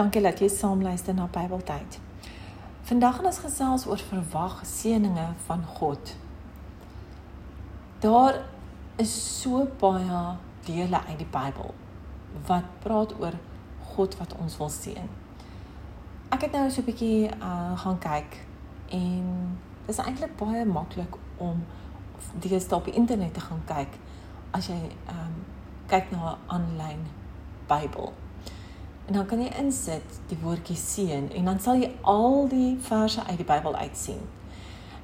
Dankie dat jy saam luister na Bybeltyd. Vandag gaan ons gesels oor verwag seëninge van God. Daar is so baie dele uit die Bybel wat praat oor God wat ons wil seën. Ek het nou so 'n bietjie uh gaan kyk en dit is eintlik baie maklik om deesdae op die internet te gaan kyk as jy ehm um, kyk na 'n aanlyn Bybel. En dan kan jy insit die woordjie seën en dan sal jy al die verse uit die Bybel uitsien.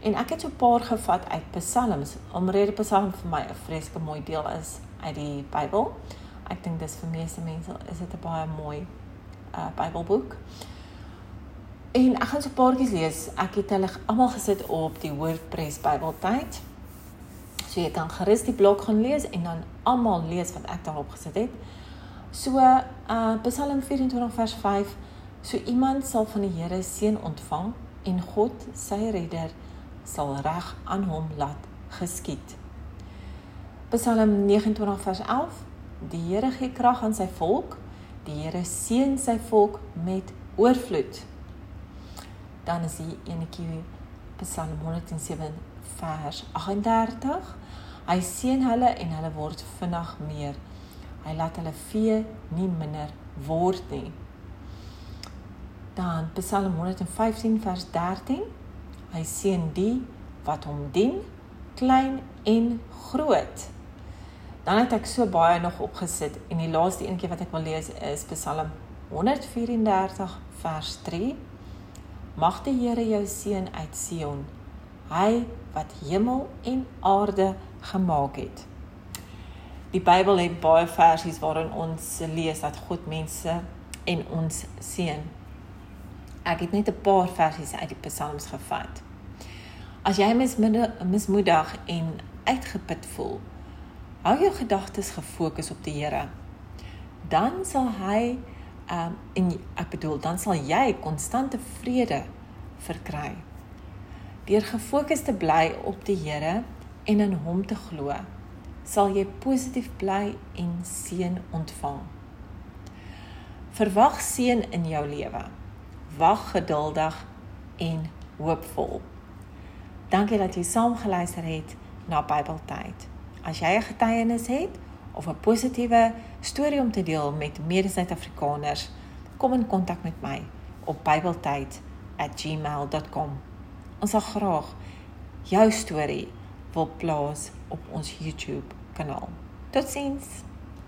En ek het so 'n paar gevat uit Psalms, omrede Psalm vir my 'n vreeslike mooi deel is uit die Bybel. Ek dink dis vir meeste mense is dit 'n baie mooi uh Bybelboek. En ek gaan so 'n paartjies lees. Ek het hulle almal gesit op die WordPress Bybeltyd. So jy kan gerus die blok gaan lees en dan almal lees wat ek daarop gesit het. So uh Psalm 24 vers 5 so iemand sal van die Here seën ontvang en God sy redder sal reg aan hom laat geskied. Psalm 29 vers 11 Die Here gee krag aan sy volk. Die Here seën sy volk met oorvloed. Dan is die enetjie Psalm 107 vers 38. Hy seën hulle en hulle word vinnig meer Hy laat hulle vee nie minder word nie. Dan Psalm 115 vers 13. Hy seën die wat hom dien, klein en groot. Dan het ek so baie nog opgesit en die laaste eenetjie wat ek wil lees is Psalm 134 vers 3. Mag die Here jou seën uit Sion, hy wat hemel en aarde gemaak het. Die Bybel het baie versies waarin ons lees dat God mense en ons seën. Ek het net 'n paar versies uit die Psalms gevat. As jy mismoedig en uitgeput voel, hou jou gedagtes gefokus op die Here. Dan sal hy um en ek bedoel dan sal jy konstante vrede verkry. Deur gefokus te bly op die Here en in hom te glo sal jy positief bly en seën ontvang. Verwag seën in jou lewe. Wag geduldig en hoopvol. Dankie dat jy saam geluister het na Bybeltyd. As jy 'n getuienis het of 'n positiewe storie om te deel met mede-Suid-Afrikaners, kom in kontak met my op bybeltyd@gmail.com. Ons sal graag jou storie wil plaas op ons YouTube kanaal. Totsiens.